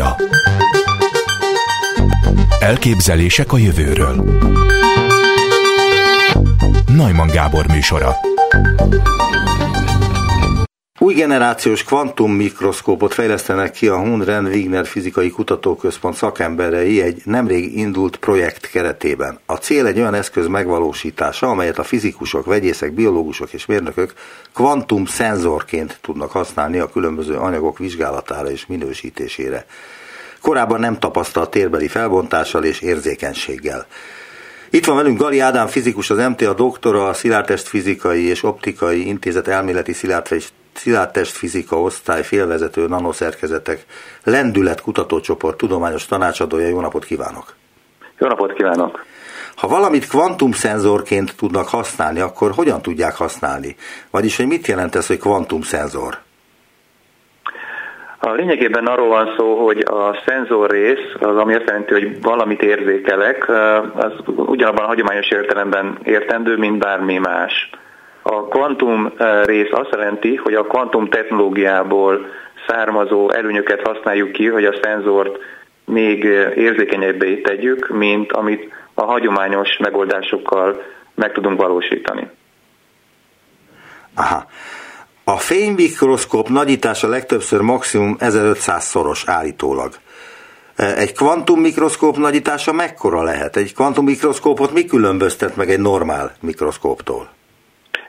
Audiália Elképzelések a jövőről. Najman Gábor műsora új generációs kvantum mikroszkópot fejlesztenek ki a Hunren Wigner Fizikai Kutatóközpont szakemberei egy nemrég indult projekt keretében. A cél egy olyan eszköz megvalósítása, amelyet a fizikusok, vegyészek, biológusok és mérnökök kvantum szenzorként tudnak használni a különböző anyagok vizsgálatára és minősítésére. Korábban nem tapasztalt térbeli felbontással és érzékenységgel. Itt van velünk Gali Ádám fizikus, az MTA doktora, a Szilárdtest Fizikai és Optikai Intézet elméleti szilárdtest szilárdtest fizika osztály félvezető nanoszerkezetek lendület kutatócsoport tudományos tanácsadója. Jó napot kívánok! Jó napot kívánok! Ha valamit kvantumszenzorként tudnak használni, akkor hogyan tudják használni? Vagyis, hogy mit jelent ez, hogy kvantumszenzor? A lényegében arról van szó, hogy a szenzor rész, az ami azt jelenti, hogy valamit érzékelek, az ugyanabban a hagyományos értelemben értendő, mint bármi más. A kvantum eh, rész azt jelenti, hogy a kvantum technológiából származó előnyöket használjuk ki, hogy a szenzort még eh, érzékenyebbé tegyük, mint amit a hagyományos megoldásokkal meg tudunk valósítani. Aha. A fénymikroszkóp nagyítása legtöbbször maximum 1500-szoros állítólag. Eh, egy kvantummikroszkóp nagyítása mekkora lehet? Egy kvantummikroszkópot mi különböztet meg egy normál mikroszkóptól?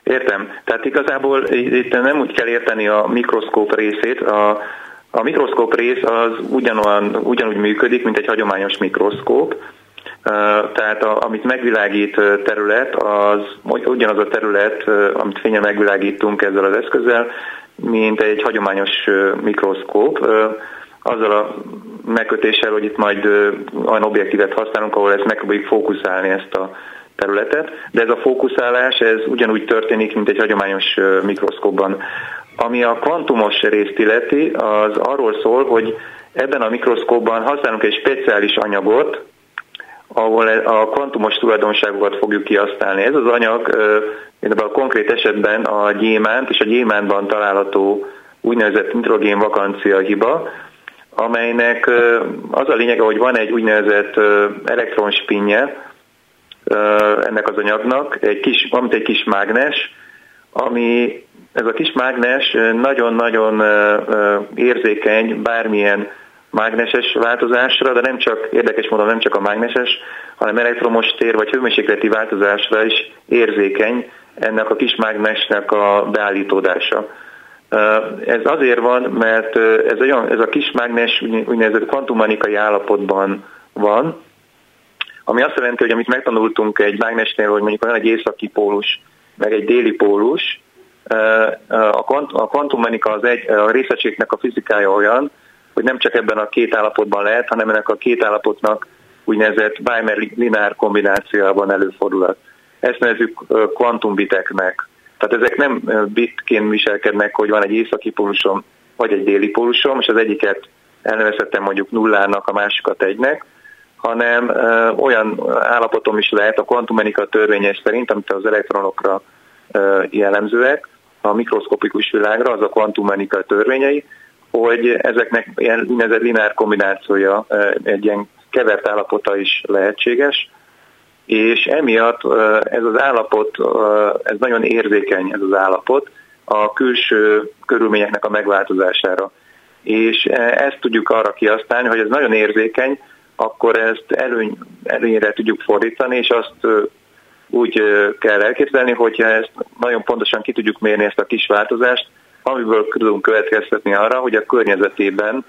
Értem. Tehát igazából itt nem úgy kell érteni a mikroszkóp részét. A, a mikroszkóp rész az ugyanolyan, ugyanúgy működik, mint egy hagyományos mikroszkóp. Tehát a, amit megvilágít terület, az ugyanaz a terület, amit fényen megvilágítunk ezzel az eszközzel, mint egy hagyományos mikroszkóp. Azzal a megkötéssel, hogy itt majd olyan objektívet használunk, ahol ezt megpróbáljuk fókuszálni ezt a területet, de ez a fókuszálás ez ugyanúgy történik, mint egy hagyományos mikroszkópban. Ami a kvantumos részt illeti, az arról szól, hogy ebben a mikroszkópban használunk egy speciális anyagot, ahol a kvantumos tulajdonságokat fogjuk kihasználni. Ez az anyag, a konkrét esetben a gyémánt és a gyémántban található úgynevezett nitrogén vakancia hiba, amelynek az a lényege, hogy van egy úgynevezett elektronspinje, ennek az anyagnak, egy kis, amit egy kis mágnes, ami ez a kis mágnes nagyon-nagyon érzékeny bármilyen mágneses változásra, de nem csak, érdekes módon nem csak a mágneses, hanem elektromos tér vagy hőmérsékleti változásra is érzékeny ennek a kis mágnesnek a beállítódása. Ez azért van, mert ez, olyan, ez a kis mágnes úgynevezett kvantumanikai állapotban van, ami azt jelenti, hogy amit megtanultunk egy mágnesnél, hogy mondjuk van egy északi pólus, meg egy déli pólus, a kvantummenika az egy, a részegységnek a fizikája olyan, hogy nem csak ebben a két állapotban lehet, hanem ennek a két állapotnak úgynevezett Weimer lineár kombinációban előfordulhat. Ezt nevezzük kvantumbiteknek. Tehát ezek nem bitként viselkednek, hogy van egy északi pólusom, vagy egy déli pólusom, és az egyiket elnevezhetem mondjuk nullának, a másikat egynek, hanem olyan állapotom is lehet a kvantumenika törvényes szerint, amit az elektronokra jellemzőek, a mikroszkopikus világra, az a kvantumenika törvényei, hogy ezeknek ilyen úgynevezett lineár kombinációja egy ilyen kevert állapota is lehetséges, és emiatt ez az állapot, ez nagyon érzékeny ez az állapot a külső körülményeknek a megváltozására. És ezt tudjuk arra kihasználni, hogy ez nagyon érzékeny, akkor ezt előny, előnyre tudjuk fordítani, és azt úgy kell elképzelni, hogyha ezt nagyon pontosan ki tudjuk mérni ezt a kis változást, amiből tudunk következtetni arra, hogy a környezetében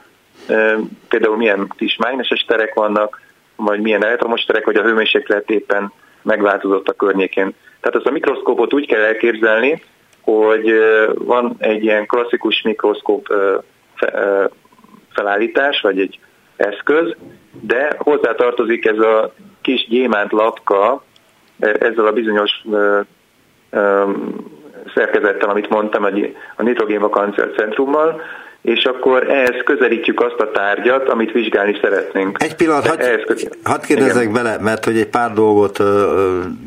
például milyen kis mágneses terek vannak, vagy milyen elektromos terek, vagy a hőmérséklet éppen megváltozott a környékén. Tehát ezt a mikroszkópot úgy kell elképzelni, hogy van egy ilyen klasszikus mikroszkóp felállítás, vagy egy eszköz, de hozzá tartozik ez a kis gyémánt lapka, e, ezzel a bizonyos ö, ö, szerkezettel, amit mondtam, a nitrogén vakancia centrummal, és akkor ehhez közelítjük azt a tárgyat, amit vizsgálni szeretnénk. Egy pillanat, hadd had kérdezzek Igen. bele, mert hogy egy pár dolgot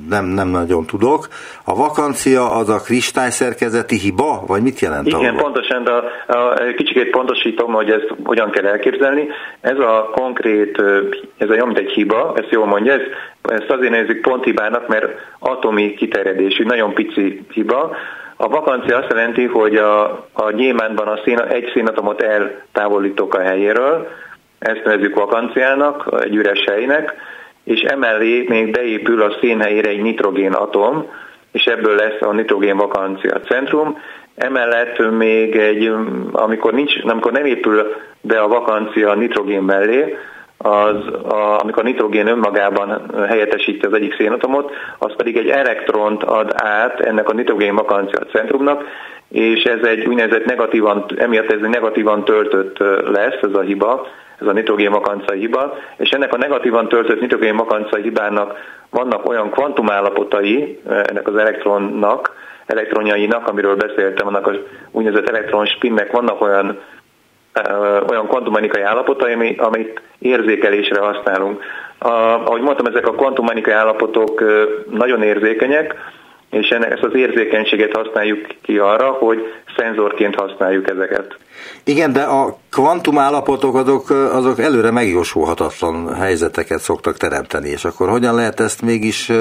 nem, nem nagyon tudok. A vakancia az a kristályszerkezeti hiba, vagy mit jelent? Igen, ahol? pontosan, de a, a, kicsikét pontosítom, hogy ezt hogyan kell elképzelni. Ez a konkrét, ez a mint egy hiba, ezt jól mondja, ez, ezt azért nézzük ponthibának, mert atomi kiterjedésű, nagyon pici hiba, a vakancia azt jelenti, hogy a, a gyémántban a szén, egy szénatomot eltávolítok a helyéről, ezt nevezzük vakanciának, egy üres helynek, és emellé még beépül a szén helyére egy nitrogén atom, és ebből lesz a nitrogén vakancia centrum. Emellett még egy, amikor, nincs, amikor nem épül be a vakancia a nitrogén mellé, az, a, amikor a nitrogén önmagában helyettesíti az egyik szénatomot, az pedig egy elektront ad át ennek a nitrogén vakancia centrumnak, és ez egy úgynevezett negatívan, emiatt ez egy negatívan töltött lesz, ez a hiba, ez a nitrogén vakancia hiba, és ennek a negatívan töltött nitrogén vakancia hibának vannak olyan kvantumállapotai ennek az elektronnak, elektronjainak, amiről beszéltem, annak az úgynevezett elektron spinnek vannak olyan olyan kvantummechanikai állapotai, amit érzékelésre használunk. A, ahogy mondtam, ezek a kvantummechanikai állapotok nagyon érzékenyek, és ennek ezt az érzékenységet használjuk ki arra, hogy szenzorként használjuk ezeket. Igen, de a kvantum állapotok azok, azok előre megjósolhatatlan helyzeteket szoktak teremteni, és akkor hogyan lehet ezt mégis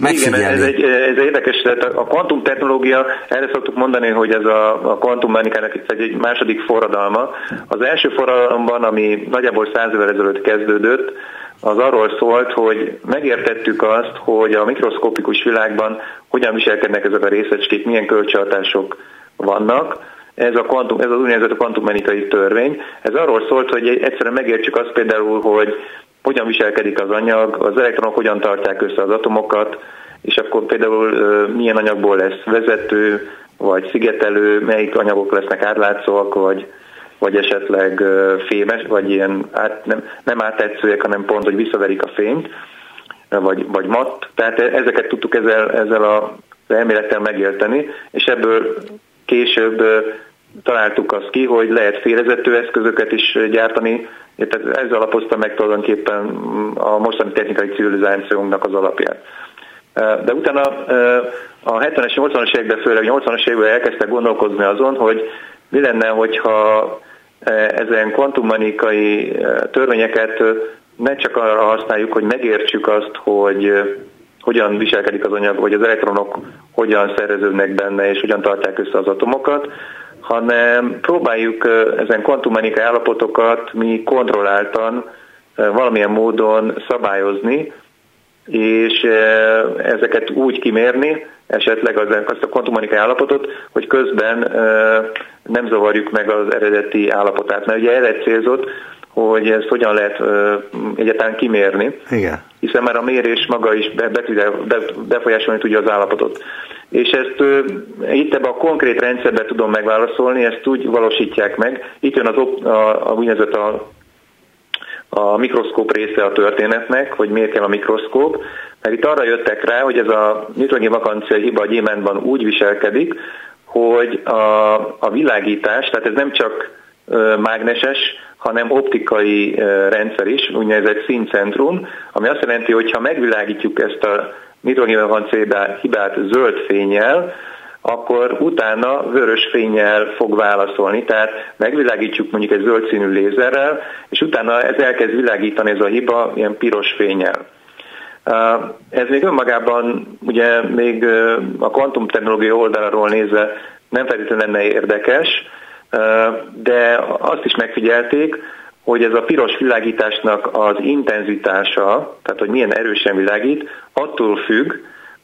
megfigyelni. Igen, ez egy, ez érdekes, tehát a kvantum technológia, erre szoktuk mondani, hogy ez a, a kvantummechanikának egy, egy második forradalma. Az első forradalomban, ami nagyjából száz évvel ezelőtt kezdődött, az arról szólt, hogy megértettük azt, hogy a mikroszkopikus világban hogyan viselkednek ezek a részecskék, milyen kölcsönhatások vannak. Ez, a kvantum, ez az úgynevezett kvantummechanikai törvény. Ez arról szólt, hogy egyszerűen megértsük azt például, hogy hogyan viselkedik az anyag, az elektronok hogyan tartják össze az atomokat, és akkor például milyen anyagból lesz vezető, vagy szigetelő, melyik anyagok lesznek átlátszóak, vagy, vagy esetleg fémes, vagy ilyen át, nem, nem áttetszőek, hanem pont, hogy visszaverik a fényt, vagy, vagy matt. Tehát ezeket tudtuk ezzel, ezzel a elmélettel megérteni, és ebből később találtuk azt ki, hogy lehet félezető eszközöket is gyártani, tehát ez alapozta meg tulajdonképpen a mostani technikai civilizációnknak az alapját. De utána a 70-es, 80-as években, főleg 80-as években elkezdtek gondolkozni azon, hogy mi lenne, hogyha ezen kvantummanikai törvényeket ne csak arra használjuk, hogy megértsük azt, hogy hogyan viselkedik az anyag, vagy az elektronok hogyan szerveződnek benne, és hogyan tartják össze az atomokat, hanem próbáljuk ezen kvantummechanikai állapotokat mi kontrolláltan valamilyen módon szabályozni, és ezeket úgy kimérni, esetleg az, azt a kvantummechanikai állapotot, hogy közben nem zavarjuk meg az eredeti állapotát. Mert ugye erre célzott, hogy ezt hogyan lehet egyáltalán kimérni. Igen. Hiszen már a mérés maga is be, be, be, befolyásolni tudja az állapotot. És ezt itt ebben a konkrét rendszerben tudom megválaszolni, ezt úgy valósítják meg. Itt jön az a, a, a úgynevezett a, a mikroszkóp része a történetnek, hogy miért kell a mikroszkóp, mert itt arra jöttek rá, hogy ez a nitrogén vakancia hiba a gyémántban úgy viselkedik, hogy a, a világítás, tehát ez nem csak mágneses, hanem optikai rendszer is, úgynevezett színcentrum, ami azt jelenti, hogy ha megvilágítjuk ezt a nitrogénvancia hibát zöld fényjel, akkor utána vörös fényjel fog válaszolni, tehát megvilágítjuk mondjuk egy zöld színű lézerrel, és utána ez elkezd világítani ez a hiba ilyen piros fényjel. Ez még önmagában ugye még a kvantumtechnológia oldaláról nézve nem feltétlenül lenne érdekes, de azt is megfigyelték, hogy ez a piros világításnak az intenzitása, tehát hogy milyen erősen világít, attól függ,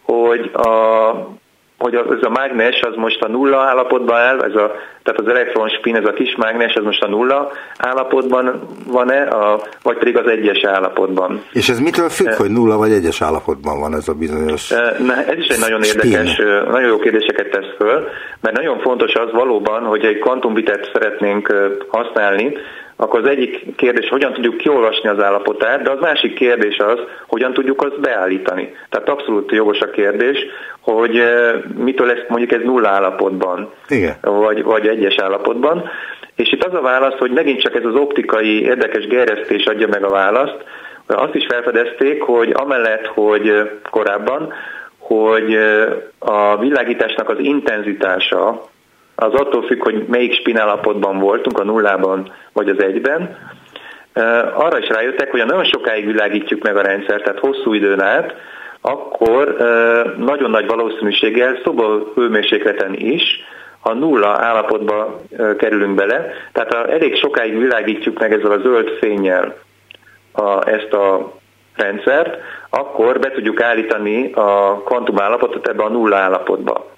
hogy a hogy ez a mágnes az most a nulla állapotban áll, ez a, tehát az elektron spin, ez a kis mágnes, ez most a nulla állapotban van-e, a, vagy pedig az egyes állapotban. És ez mitől függ, e, hogy nulla vagy egyes állapotban van ez a bizonyos e, Na, Ez is egy nagyon spin. érdekes, nagyon jó kérdéseket tesz föl, mert nagyon fontos az valóban, hogy egy kvantumbitet szeretnénk használni, akkor az egyik kérdés, hogyan tudjuk kiolvasni az állapotát, de az másik kérdés az, hogyan tudjuk azt beállítani. Tehát abszolút jogos a kérdés, hogy mitől lesz mondjuk ez nulla állapotban, Igen. Vagy, vagy egyes állapotban. És itt az a válasz, hogy megint csak ez az optikai érdekes gerjesztés adja meg a választ. Azt is felfedezték, hogy amellett, hogy korábban, hogy a világításnak az intenzitása az attól függ, hogy melyik spinállapotban voltunk, a nullában vagy az egyben, arra is rájöttek, hogy ha nagyon sokáig világítjuk meg a rendszert, tehát hosszú időn át, akkor nagyon nagy valószínűséggel szoba hőmérsékleten is a nulla állapotba kerülünk bele. Tehát ha elég sokáig világítjuk meg ezzel a zöld fényjel a, ezt a rendszert, akkor be tudjuk állítani a kvantum állapotot ebbe a nulla állapotba.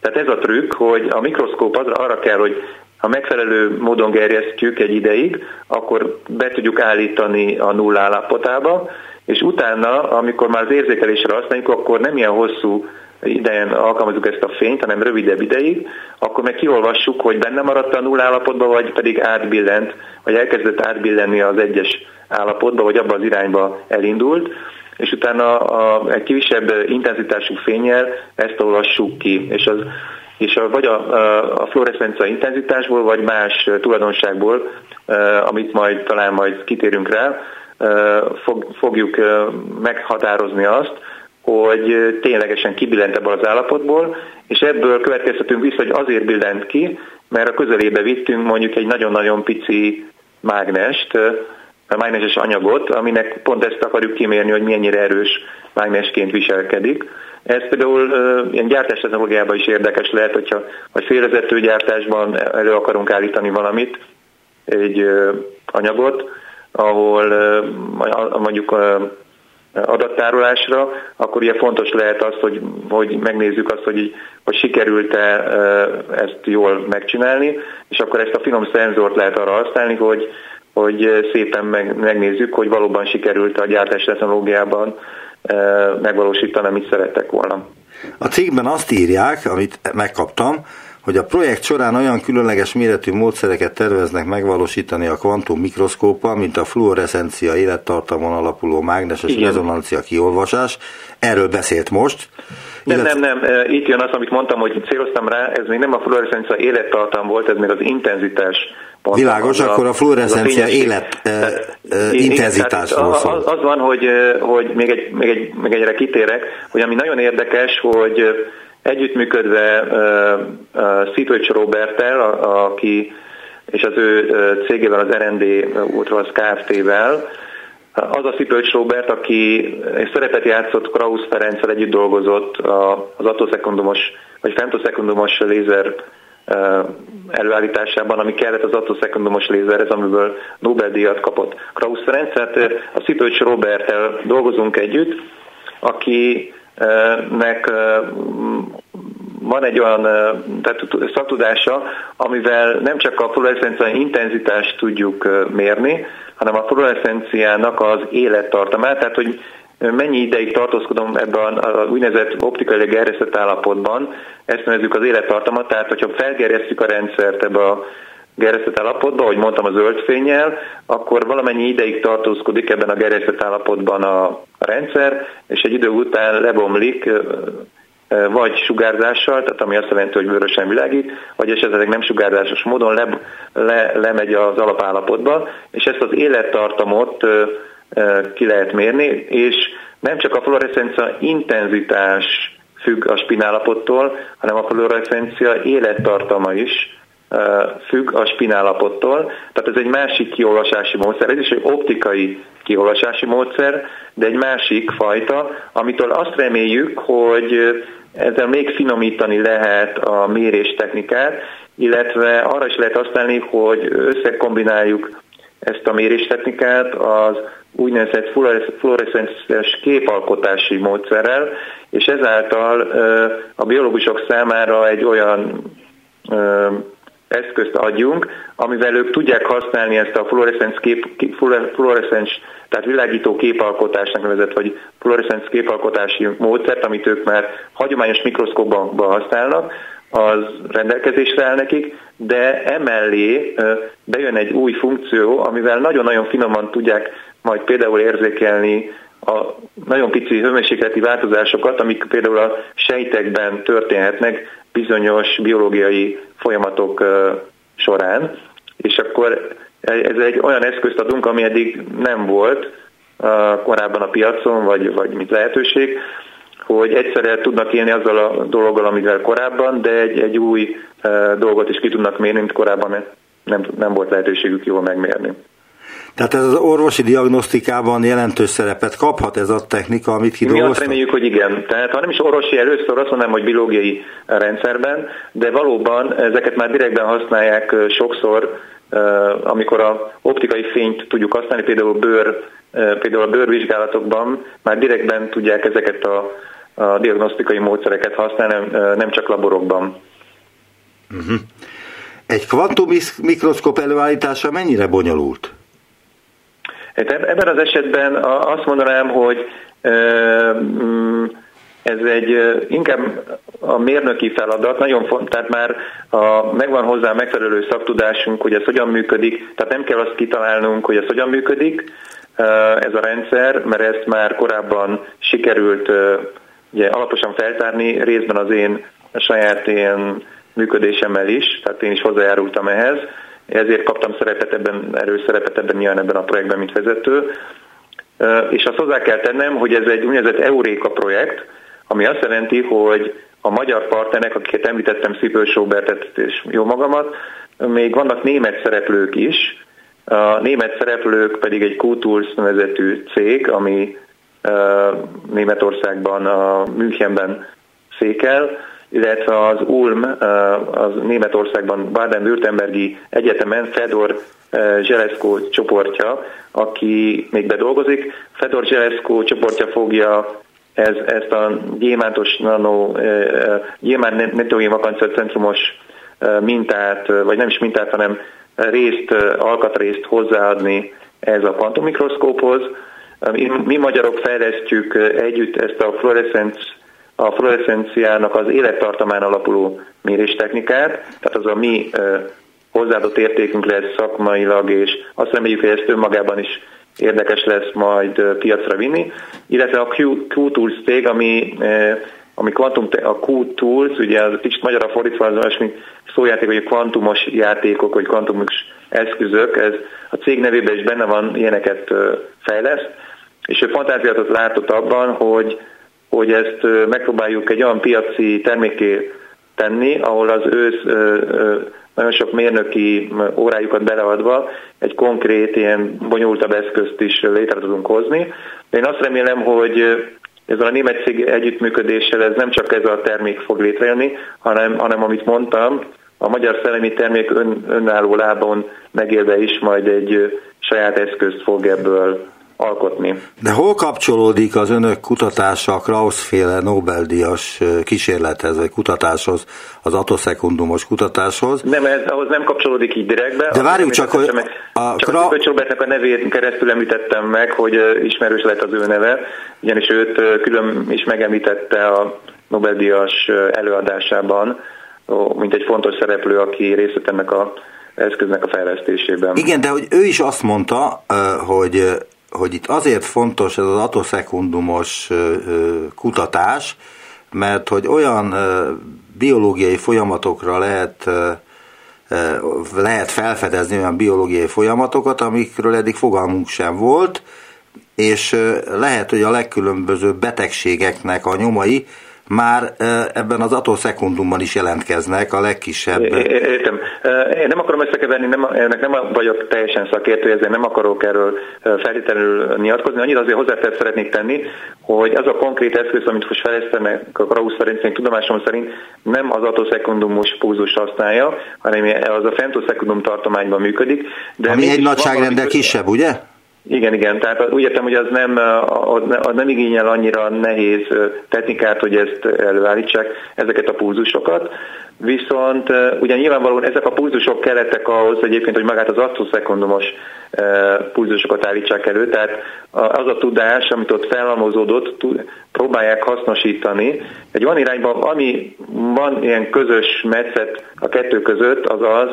Tehát ez a trükk, hogy a mikroszkóp az, arra kell, hogy ha megfelelő módon gerjesztjük egy ideig, akkor be tudjuk állítani a nulla állapotába, és utána, amikor már az érzékelésre használjuk, akkor nem ilyen hosszú idején alkalmazunk ezt a fényt, hanem rövidebb ideig, akkor meg kiolvassuk, hogy benne maradt a nulla állapotba, vagy pedig átbillent, vagy elkezdett átbillenni az egyes állapotba, vagy abba az irányba elindult, és utána a, egy kisebb intenzitású fényel ezt olvassuk ki, és az és a, vagy a, a fluoreszcencia intenzitásból, vagy más tulajdonságból, amit majd talán majd kitérünk rá, fog, fogjuk meghatározni azt, hogy ténylegesen kibillent ebből az állapotból, és ebből következtetünk vissza, hogy azért billent ki, mert a közelébe vittünk mondjuk egy nagyon-nagyon pici mágnest, mágneses anyagot, aminek pont ezt akarjuk kimérni, hogy mennyire erős mágnesként viselkedik. Ez például uh, ilyen gyártás technológiában is érdekes lehet, hogyha vagy félrezető gyártásban elő akarunk állítani valamit, egy anyagot, ahol mondjuk adattárolásra, akkor ugye fontos lehet az, hogy, hogy megnézzük azt, hogy, hogy sikerült-e ezt jól megcsinálni, és akkor ezt a finom szenzort lehet arra használni, hogy, hogy szépen meg, megnézzük, hogy valóban sikerült a gyártás technológiában megvalósítani, amit szerettek volna. A cikkben azt írják, amit megkaptam, hogy a projekt során olyan különleges méretű módszereket terveznek megvalósítani a kvantum mikroszkóppal, mint a fluoreszencia élettartamon alapuló mágneses Igen. rezonancia kiolvasás. Erről beszélt most. Nem, illetve... nem, nem, itt jön az, amit mondtam, hogy céloztam rá, ez még nem a fluoreszencia élettartam volt, ez még az intenzitás Világos, az akkor a fluoreszencia élet uh, intenzitásról szól. Az, az van, hogy, hogy még, egy, még, egy, még egyre kitérek, hogy ami nagyon érdekes, hogy együttműködve Szitovics Roberttel, aki és az ő cégével, az R&D Ultras Kft-vel, az a Szipölcs Robert, aki szeretet játszott Krausz Ferenccel együtt dolgozott az atoszekundumos vagy femtoszekundumos lézer előállításában, ami kellett az atoszekundumos lézerhez, amiből Nobel-díjat kapott Krausz Ferenc. Tehát a Szipölcs Roberttel dolgozunk együtt, akinek van egy olyan tehát szaktudása, amivel nem csak a fluoreszencia intenzitást tudjuk mérni, hanem a fluoreszenciának az élettartamát, tehát hogy mennyi ideig tartózkodom ebben a úgynevezett optikai gerjesztett állapotban, ezt nevezzük az élettartamat, tehát hogyha felgerjesztjük a rendszert ebbe a gerjesztett állapotba, ahogy mondtam a zöld fényel, akkor valamennyi ideig tartózkodik ebben a gerjesztett állapotban a rendszer, és egy idő után lebomlik, vagy sugárzással, tehát ami azt jelenti, hogy vörösen világít, vagy esetleg nem sugárzásos módon le, le, lemegy az alapállapotba, és ezt az élettartamot ki lehet mérni, és nem csak a fluoreszencia intenzitás függ a spinállapottól, hanem a fluoreszencia élettartama is függ a spinállapottól. Tehát ez egy másik kiolvasási módszer, ez is egy optikai kiolvasási módszer, de egy másik fajta, amitől azt reméljük, hogy ezzel még finomítani lehet a mérés technikát, illetve arra is lehet használni, hogy összekombináljuk ezt a méréstechnikát az úgynevezett fluoreszcenciás képalkotási módszerrel, és ezáltal a biológusok számára egy olyan eszközt adjunk, amivel ők tudják használni ezt a fluoreszcenc kép, fluoreszcenc, tehát világító képalkotásnak nevezett, vagy fluoreszcenc képalkotási módszert, amit ők már hagyományos mikroszkópban használnak, az rendelkezésre áll nekik, de emellé bejön egy új funkció, amivel nagyon-nagyon finoman tudják majd például érzékelni a nagyon pici hőmérsékleti változásokat, amik például a sejtekben történhetnek bizonyos biológiai folyamatok során, és akkor ez egy olyan eszközt adunk, ami eddig nem volt korábban a piacon, vagy, vagy mint lehetőség, hogy egyszerre tudnak élni azzal a dologgal, amivel korábban, de egy, egy új dolgot is ki tudnak mérni, mint korábban nem, nem volt lehetőségük jól megmérni. Tehát ez az orvosi diagnosztikában jelentős szerepet kaphat ez a technika, amit kidolgoztak? Mi azt reméljük, hogy igen. Tehát ha nem is orvosi először, azt mondanám, hogy biológiai rendszerben, de valóban ezeket már direktben használják sokszor, amikor a optikai fényt tudjuk használni, például bőr, például a bőrvizsgálatokban már direktben tudják ezeket a, a diagnosztikai módszereket használni, nem csak laborokban. Uh-huh. Egy kvantum mikroszkop előállítása mennyire bonyolult? Ebben az esetben azt mondanám, hogy mm, ez egy inkább a mérnöki feladat, nagyon fontos, tehát már a, megvan hozzá megfelelő szaktudásunk, hogy ez hogyan működik, tehát nem kell azt kitalálnunk, hogy ez hogyan működik, ez a rendszer, mert ezt már korábban sikerült ugye, alaposan feltárni, részben az én saját ilyen működésemmel is, tehát én is hozzájárultam ehhez, ezért kaptam szerepet ebben, erős szerepet ebben nyilván ebben a projektben, mint vezető. És azt hozzá kell tennem, hogy ez egy úgynevezett Euréka projekt, ami azt jelenti, hogy a magyar partnerek, akiket említettem, Szipő Sobertet és jó magamat, még vannak német szereplők is. A német szereplők pedig egy Q-Tools nevezetű cég, ami Németországban, a Münchenben székel, illetve az Ulm, az Németországban Baden-Württembergi Egyetemen Fedor Zseleszkó csoportja, aki még bedolgozik. Fedor Zseleszkó csoportja fogja ez, ezt a gyémántos nano, gyémánt netói vakancacentrumos mintát, vagy nem is mintát, hanem részt, alkatrészt hozzáadni ez a kvantummikroszkóphoz. Mi, mi magyarok fejlesztjük együtt ezt a fluorescence a fluorescenciának az élettartamán alapuló méréstechnikát, tehát az a mi hozzáadott értékünk lesz szakmailag, és azt reméljük, hogy ezt önmagában is érdekes lesz majd piacra vinni, illetve a Q-Tools cég, ami, ami kvantum, a Q-Tools, ugye az kicsit magyarra fordítva az olyasmi szójáték, hogy kvantumos játékok, vagy kvantumos eszközök, ez a cég nevében is benne van, ilyeneket fejleszt, és ő fantáziátot látott abban, hogy hogy ezt megpróbáljuk egy olyan piaci terméké tenni, ahol az ősz nagyon sok mérnöki órájukat beleadva egy konkrét, ilyen bonyolultabb eszközt is létre tudunk hozni. Én azt remélem, hogy ezzel a német cég együttműködéssel ez nem csak ez a termék fog létrejönni, hanem, hanem amit mondtam, a magyar szellemi termék ön, önálló lábon megélve is majd egy saját eszközt fog ebből alkotni. De hol kapcsolódik az önök kutatása a Krausz-féle Nobel-díjas kísérlethez, vagy kutatáshoz, az atoszekundumos kutatáshoz? Nem, ez ahhoz nem kapcsolódik így direktbe. De várjuk csak, hogy a, csak Kra... a a nevét keresztül említettem meg, hogy ismerős lett az ő neve, ugyanis őt külön is megemlítette a Nobel-díjas előadásában, mint egy fontos szereplő, aki részt vett ennek a eszköznek a fejlesztésében. Igen, de hogy ő is azt mondta, hogy hogy itt azért fontos ez az atoszekundumos kutatás, mert hogy olyan biológiai folyamatokra lehet lehet felfedezni olyan biológiai folyamatokat, amikről eddig fogalmunk sem volt, és lehet, hogy a legkülönbözőbb betegségeknek a nyomai már ebben az atoszekundumban is jelentkeznek a legkisebb. Értem. Én nem akarom összekeverni, nem, ennek nem vagyok teljesen szakértő, ezért nem akarok erről feltétlenül nyilatkozni. Annyit azért hozzátett szeretnék tenni, hogy az a konkrét eszköz, amit most fejlesztenek a Krausz szerint, tudomásom szerint nem az atoszekundumos púzus használja, hanem az a femtoszekundum tartományban működik. De Ami egy nagyságrendel kisebb, ugye? Igen, igen, tehát úgy értem, hogy az nem, az nem igényel annyira nehéz technikát, hogy ezt előállítsák, ezeket a pulzusokat. Viszont ugye nyilvánvalóan ezek a pulzusok kellettek ahhoz egyébként, hogy magát az attoszekundumos pulzusokat állítsák elő, tehát az a tudás, amit ott felhalmozódott, próbálják hasznosítani. Egy van irányban, ami van ilyen közös metszet a kettő között, az az,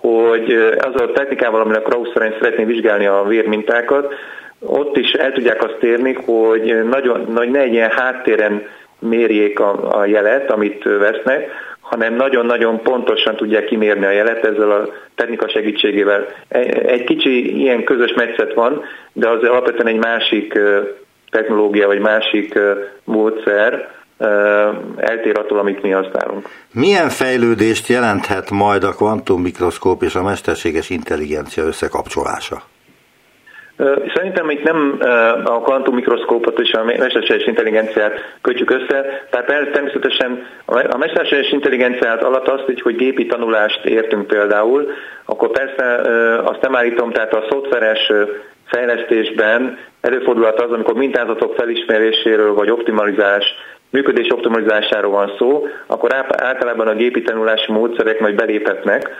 hogy az a technikával, aminek Krausz szerint szeretné vizsgálni a vérmintákat, ott is el tudják azt érni, hogy nagyon, nagy ne egy ilyen háttéren mérjék a, a jelet, amit vesznek, hanem nagyon-nagyon pontosan tudják kimérni a jelet ezzel a technika segítségével. Egy kicsi ilyen közös metszet van, de az alapvetően egy másik technológia, vagy másik módszer, eltér attól, amit mi használunk. Milyen fejlődést jelenthet majd a kvantummikroszkóp és a mesterséges intelligencia összekapcsolása? Szerintem itt nem a kvantummikroszkópot és a mesterséges intelligenciát kötjük össze, tehát természetesen a mesterséges intelligenciát alatt azt, hogy gépi tanulást értünk például, akkor persze azt nem állítom, tehát a szoftveres fejlesztésben előfordulhat az, amikor mintázatok felismeréséről vagy optimalizálás működés optimalizásáról van szó, akkor általában a gépi tanulási módszerek majd beléphetnek,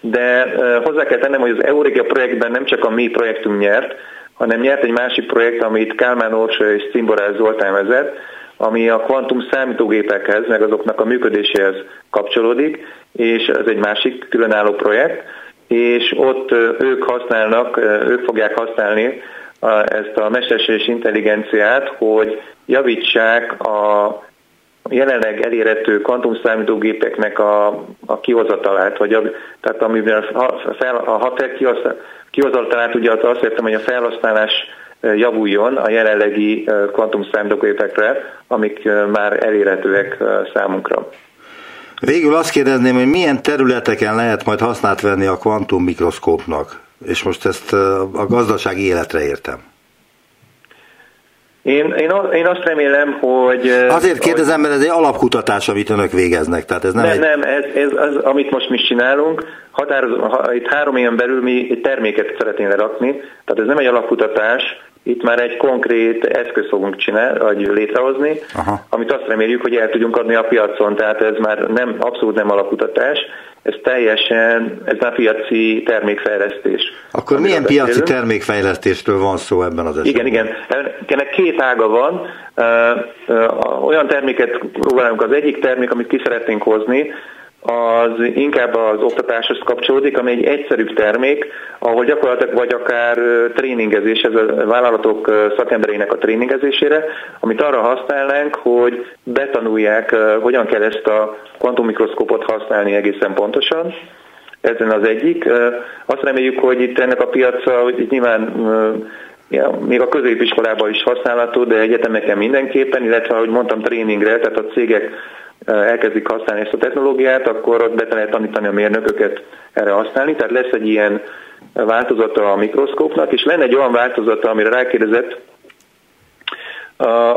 de hozzá kell tennem, hogy az Euregia projektben nem csak a mi projektünk nyert, hanem nyert egy másik projekt, amit Kálmán Orsa és Cimborás Zoltán vezet, ami a kvantum számítógépekhez, meg azoknak a működéséhez kapcsolódik, és ez egy másik különálló projekt, és ott ők használnak, ők fogják használni ezt a mesterséges intelligenciát, hogy javítsák a jelenleg elérhető kvantumszámítógépeknek a, a kihozatalát, vagy a, tehát amiben a, fel, a hater kihozatalát ugye azt értem, hogy a felhasználás javuljon a jelenlegi kvantumszámítógépekre, amik már elérhetőek számunkra. Végül azt kérdezném, hogy milyen területeken lehet majd hasznát venni a kvantummikroszkópnak, és most ezt a gazdasági életre értem. Én, én, én azt remélem, hogy... Azért kérdezem, mert ez egy alapkutatás, amit önök végeznek. Tehát ez nem, nem, egy... nem ez, ez az, amit most mi csinálunk. Határoz, ha, itt három éven belül mi egy terméket szeretnénk lerakni, tehát ez nem egy alapkutatás, itt már egy konkrét eszköz fogunk csinálni, vagy létrehozni, Aha. amit azt reméljük, hogy el tudjunk adni a piacon, tehát ez már nem, abszolút nem alapkutatás, ez teljesen, ez már piaci termékfejlesztés. Akkor milyen piaci beszélünk. termékfejlesztésről van szó ebben az esetben? Igen, igen. Ennek két ága van. Olyan terméket próbálunk, az egyik termék, amit ki szeretnénk hozni, az inkább az oktatáshoz kapcsolódik, ami egy egyszerűbb termék, ahol gyakorlatilag vagy akár tréningezés, ez a vállalatok szakembereinek a tréningezésére, amit arra használnánk, hogy betanulják, hogyan kell ezt a kvantummikroszkópot használni egészen pontosan. Ezen az egyik. Azt reméljük, hogy itt ennek a piaca, hogy itt nyilván Ja, még a középiskolában is használható, de egyetemeken mindenképpen, illetve, ahogy mondtam, tréningre, tehát a cégek elkezdik használni ezt a technológiát, akkor ott be lehet tanítani a mérnököket erre használni. Tehát lesz egy ilyen változata a mikroszkópnak, és lenne egy olyan változata, amire rákérdezett,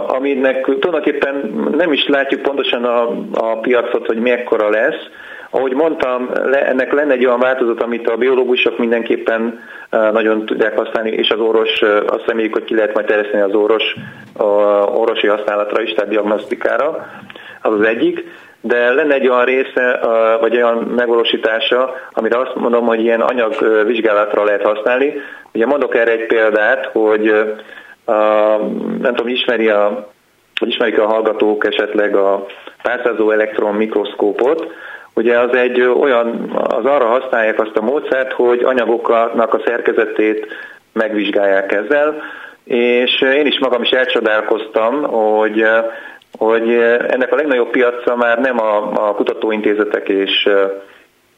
aminek tulajdonképpen nem is látjuk pontosan a, a piacot, hogy mekkora lesz. Ahogy mondtam, le, ennek lenne egy olyan változat, amit a biológusok mindenképpen nagyon tudják használni, és az orvos, azt reméljük, hogy ki lehet majd terjeszteni az orvos a orvosi használatra is, tehát diagnosztikára. Az az egyik, de lenne egy olyan része, vagy olyan megvalósítása, amire azt mondom, hogy ilyen anyagvizsgálatra lehet használni. Ugye mondok erre egy példát, hogy nem tudom, ismeri a, ismerik a hallgatók esetleg a párszázó elektron mikroszkópot, Ugye az egy olyan, az arra használják azt a módszert, hogy anyagoknak a szerkezetét megvizsgálják ezzel, és én is magam is elcsodálkoztam, hogy hogy ennek a legnagyobb piaca már nem a, a kutatóintézetek és,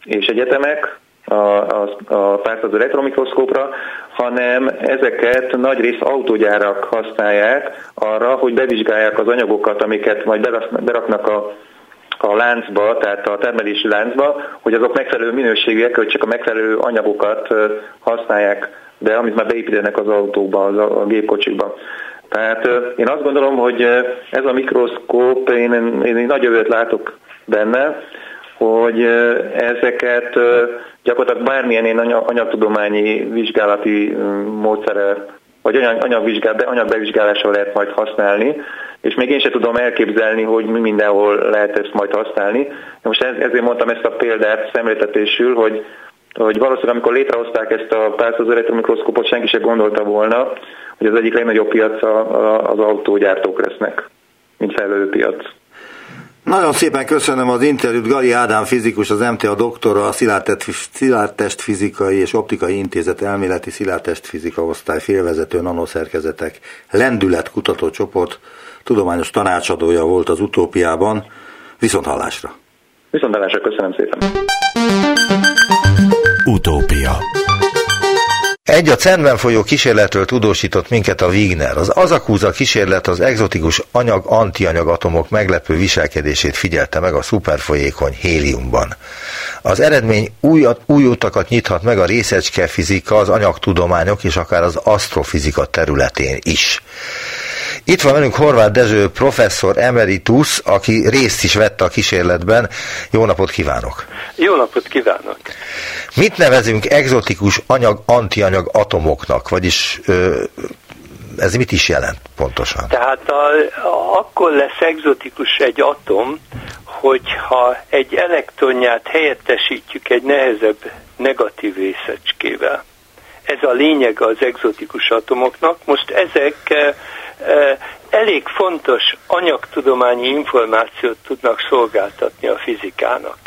és egyetemek, a, a, a pártazó elektromikroszkópra, hanem ezeket nagy rész autógyárak használják arra, hogy bevizsgálják az anyagokat, amiket majd beraknak a, a láncba, tehát a termelési láncba, hogy azok megfelelő minőségűek, hogy csak a megfelelő anyagokat használják be, amit már beépítenek az autóba, az a, a gépkocsikba. Tehát én azt gondolom, hogy ez a mikroszkóp, én, én egy nagy jövőt látok benne, hogy ezeket gyakorlatilag bármilyen én anyagtudományi vizsgálati módszere, vagy anyagvizsgál, anyagbevizsgálásra lehet majd használni, és még én sem tudom elképzelni, hogy mi mindenhol lehet ezt majd használni. Most ezért mondtam ezt a példát szemléltetésül, hogy hogy valószínűleg amikor létrehozták ezt a párszázó elektromikroszkópot, senki sem gondolta volna, hogy az egyik legnagyobb piac az autógyártók lesznek, mint fejlődő piac. Nagyon szépen köszönöm az interjút. Gali Ádám fizikus, az MTA doktora, a Szilárdtest Fizikai és Optikai Intézet elméleti Szilárdtest Fizika osztály félvezető nanoszerkezetek lendület kutatócsoport tudományos tanácsadója volt az utópiában. Viszont hallásra! Viszontlátásra, köszönöm szépen. Utópia egy a CERN-ben folyó kísérletről tudósított minket a Wigner. Az azakúza kísérlet az egzotikus anyag-antianyagatomok meglepő viselkedését figyelte meg a szuperfolyékony héliumban. Az eredmény új, új utakat nyithat meg a részecske fizika, az anyagtudományok és akár az asztrofizika területén is. Itt van velünk Horváth Dezső professzor emeritus, aki részt is vette a kísérletben. Jó napot kívánok! Jó napot kívánok! Mit nevezünk egzotikus anyag-antianyag atomoknak, vagyis ö, ez mit is jelent pontosan? Tehát a, a, akkor lesz egzotikus egy atom, hogyha egy elektronját helyettesítjük egy nehezebb negatív részecskével. Ez a lényeg az egzotikus atomoknak. Most ezek elég fontos anyagtudományi információt tudnak szolgáltatni a fizikának.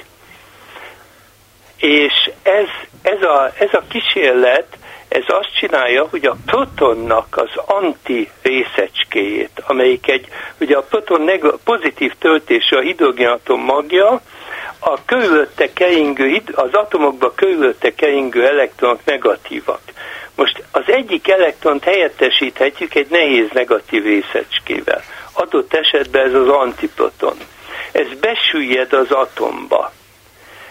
És ez, ez, a, ez a kísérlet, ez azt csinálja, hogy a protonnak az anti részecskéjét, amelyik egy, ugye a proton neg- pozitív töltésű a hidrogénatom magja, a körülötte keringő, az atomokba körülötte keringő elektronok negatívak. Most az egyik elektront helyettesíthetjük egy nehéz negatív részecskével. Adott esetben ez az antiproton. Ez besüllyed az atomba,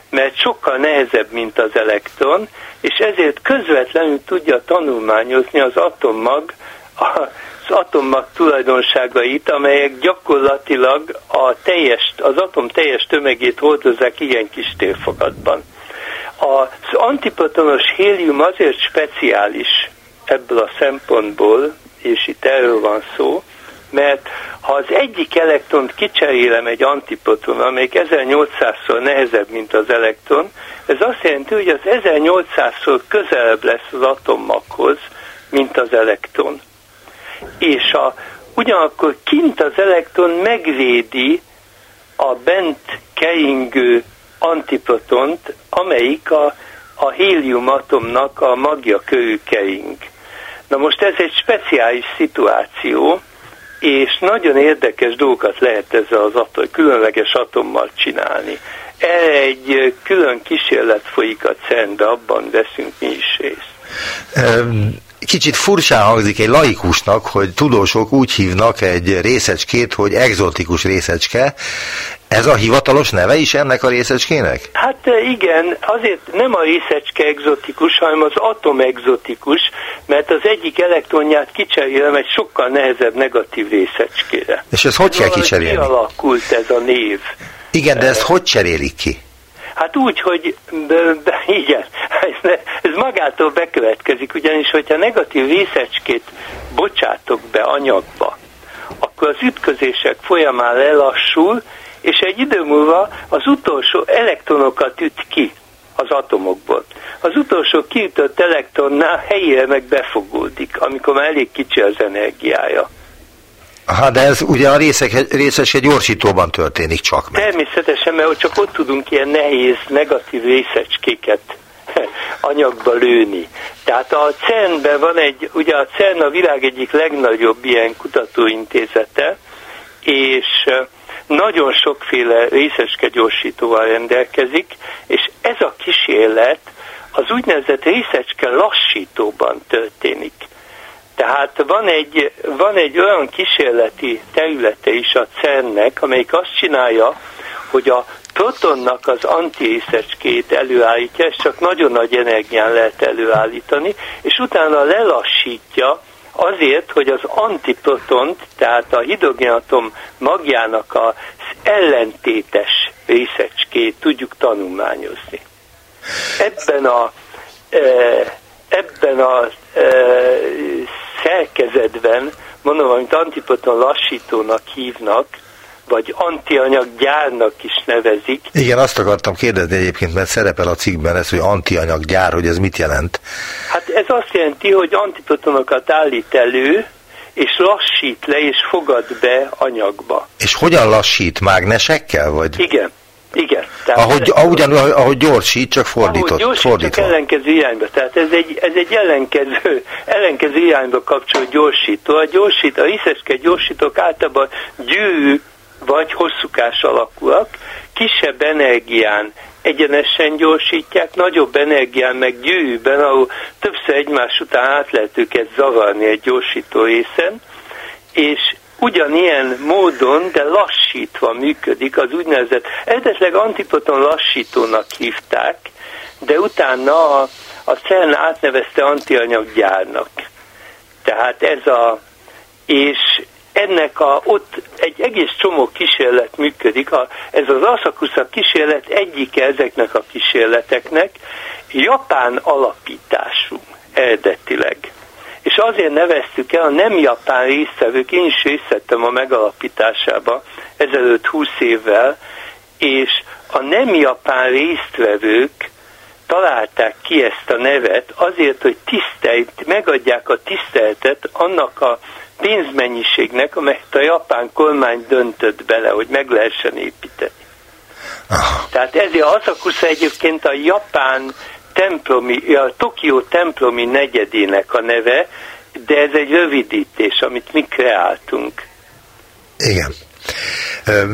mert sokkal nehezebb, mint az elektron, és ezért közvetlenül tudja tanulmányozni az atommag, az atommag tulajdonságait, amelyek gyakorlatilag a teljes, az atom teljes tömegét hordozzák ilyen kis térfogatban. Az antiprotonos hélium azért speciális ebből a szempontból, és itt erről van szó, mert ha az egyik elektront kicserélem egy antiproton, amelyik 1800-szor nehezebb, mint az elektron, ez azt jelenti, hogy az 1800-szor közelebb lesz az atommaghoz, mint az elektron. És a, ugyanakkor kint az elektron megvédi a bent keringő antiprotont, amelyik a, a hélium atomnak a magja kering. Na most ez egy speciális szituáció, és nagyon érdekes dolgokat lehet ezzel az atom, különleges atommal csinálni. Erre egy külön kísérlet folyik a cern abban veszünk mi is részt. Kicsit furcsán hangzik egy laikusnak, hogy tudósok úgy hívnak egy részecskét, hogy egzotikus részecske. Ez a hivatalos neve is ennek a részecskének? Hát igen, azért nem a részecske egzotikus, hanem az atom egzotikus, mert az egyik elektronját kicserélem egy sokkal nehezebb negatív részecskére. És ezt hogy kell kicserélni? Kialakult ez a név. Igen, de ezt hogy cserélik ki? Hát úgy, hogy de, de, igen, ez, ez magától bekövetkezik, ugyanis hogyha negatív részecskét bocsátok be anyagba, akkor az ütközések folyamán lelassul, és egy idő múlva az utolsó elektronokat üt ki az atomokból. Az utolsó kiütött elektronnál helyére meg befogódik, amikor már elég kicsi az energiája. Hát de ez ugye a részek, részes egy gyorsítóban történik csak meg. Természetesen, mert csak ott tudunk ilyen nehéz, negatív részecskéket anyagba lőni. Tehát a CERN-ben van egy, ugye a CERN a világ egyik legnagyobb ilyen kutatóintézete, és nagyon sokféle részeske gyorsítóval rendelkezik, és ez a kísérlet az úgynevezett részecske lassítóban történik. Tehát van egy, van egy olyan kísérleti területe is a CERN-nek, amelyik azt csinálja, hogy a protonnak az antiészecskét előállítja, ezt csak nagyon nagy energián lehet előállítani, és utána lelassítja azért, hogy az antiprotont, tehát a hidrogénatom magjának az ellentétes részecskét tudjuk tanulmányozni. Ebben a, e, ebben a e, szerkezetben, mondom, amit antiproton lassítónak hívnak, vagy antianyag gyárnak is nevezik. Igen, azt akartam kérdezni egyébként, mert szerepel a cikkben ez, hogy antianyag gyár, hogy ez mit jelent? Hát ez azt jelenti, hogy antiprotonokat állít elő, és lassít le, és fogad be anyagba. És hogyan lassít? Mágnesekkel? Vagy? Igen. Igen. Tehát ahogy, ez, ugyan, ahogy gyorsít, csak fordított. Ahogy gyorsít, fordítva. csak ellenkező irányba. Tehát ez egy, ez egy ellenkező, ellenkező irányba kapcsoló gyorsító. A gyorsít, a hiszecske gyorsítók általában gyűrű vagy hosszúkás alakúak, kisebb energián egyenesen gyorsítják, nagyobb energián meg gyűrűben, ahol többször egymás után át lehet őket zavarni egy gyorsító részen, és ugyanilyen módon, de lassítva működik, az úgynevezett, eredetleg antipoton lassítónak hívták, de utána a, a CERN átnevezte antianyaggyárnak. Tehát ez a, és ennek a, ott egy egész csomó kísérlet működik. A, ez az Asakusa kísérlet egyike ezeknek a kísérleteknek, japán alapítású eredetileg. És azért neveztük el a nem japán résztvevők, én is részt vettem a megalapításába ezelőtt 20 évvel, és a nem japán résztvevők találták ki ezt a nevet azért, hogy tisztelt, megadják a tiszteletet annak a pénzmennyiségnek, amelyet a japán kormány döntött bele, hogy meg lehessen építeni. Ah. Tehát ezért Asakusa egyébként a japán templomi, a Tokió templomi negyedének a neve, de ez egy rövidítés, amit mi kreáltunk. Igen.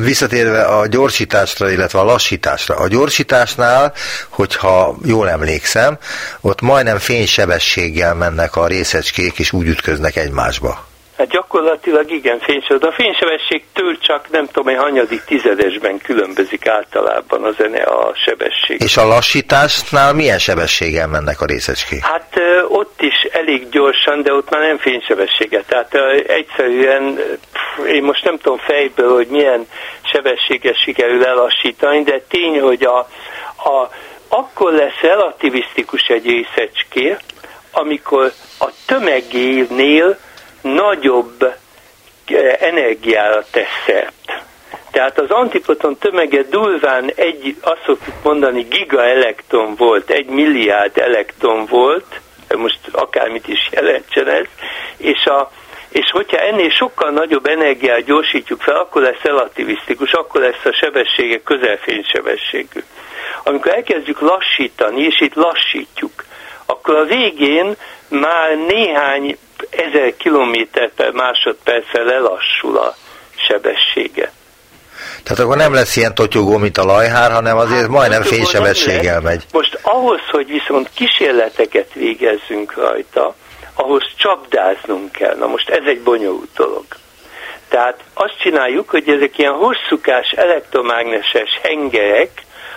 Visszatérve a gyorsításra, illetve a lassításra. A gyorsításnál, hogyha jól emlékszem, ott majdnem fénysebességgel mennek a részecskék, és úgy ütköznek egymásba. Hát gyakorlatilag igen, fénysebesség. A fénysebességtől csak nem tudom, hogy hanyadik tizedesben különbözik általában a zene a sebesség. És a lassításnál milyen sebességgel mennek a részecskék? Hát ott is elég gyorsan, de ott már nem fénysebességet. Tehát egyszerűen én most nem tudom fejből, hogy milyen sebességgel sikerül elassítani, de tény, hogy a, a, akkor lesz relativisztikus egy részecské, amikor a tömegénél nagyobb eh, energiára tesz szert. Tehát az antipoton tömege durván egy, azt szoktuk mondani, gigaelektron volt, egy milliárd elektron volt, most akármit is jelentsen ez, és, a, és hogyha ennél sokkal nagyobb energiát gyorsítjuk fel, akkor lesz relativisztikus, akkor lesz a sebessége közelfénysebességű. Amikor elkezdjük lassítani, és itt lassítjuk, akkor a végén már néhány ezer kilométer per másodperccel lelassul a sebessége. Tehát akkor nem lesz ilyen totyogó, mint a lajhár, hanem azért hát, majdnem fénysebességgel megy. Most ahhoz, hogy viszont kísérleteket végezzünk rajta, ahhoz csapdáznunk kell. Na most ez egy bonyolult dolog. Tehát azt csináljuk, hogy ezek ilyen hosszúkás elektromágneses hengerek,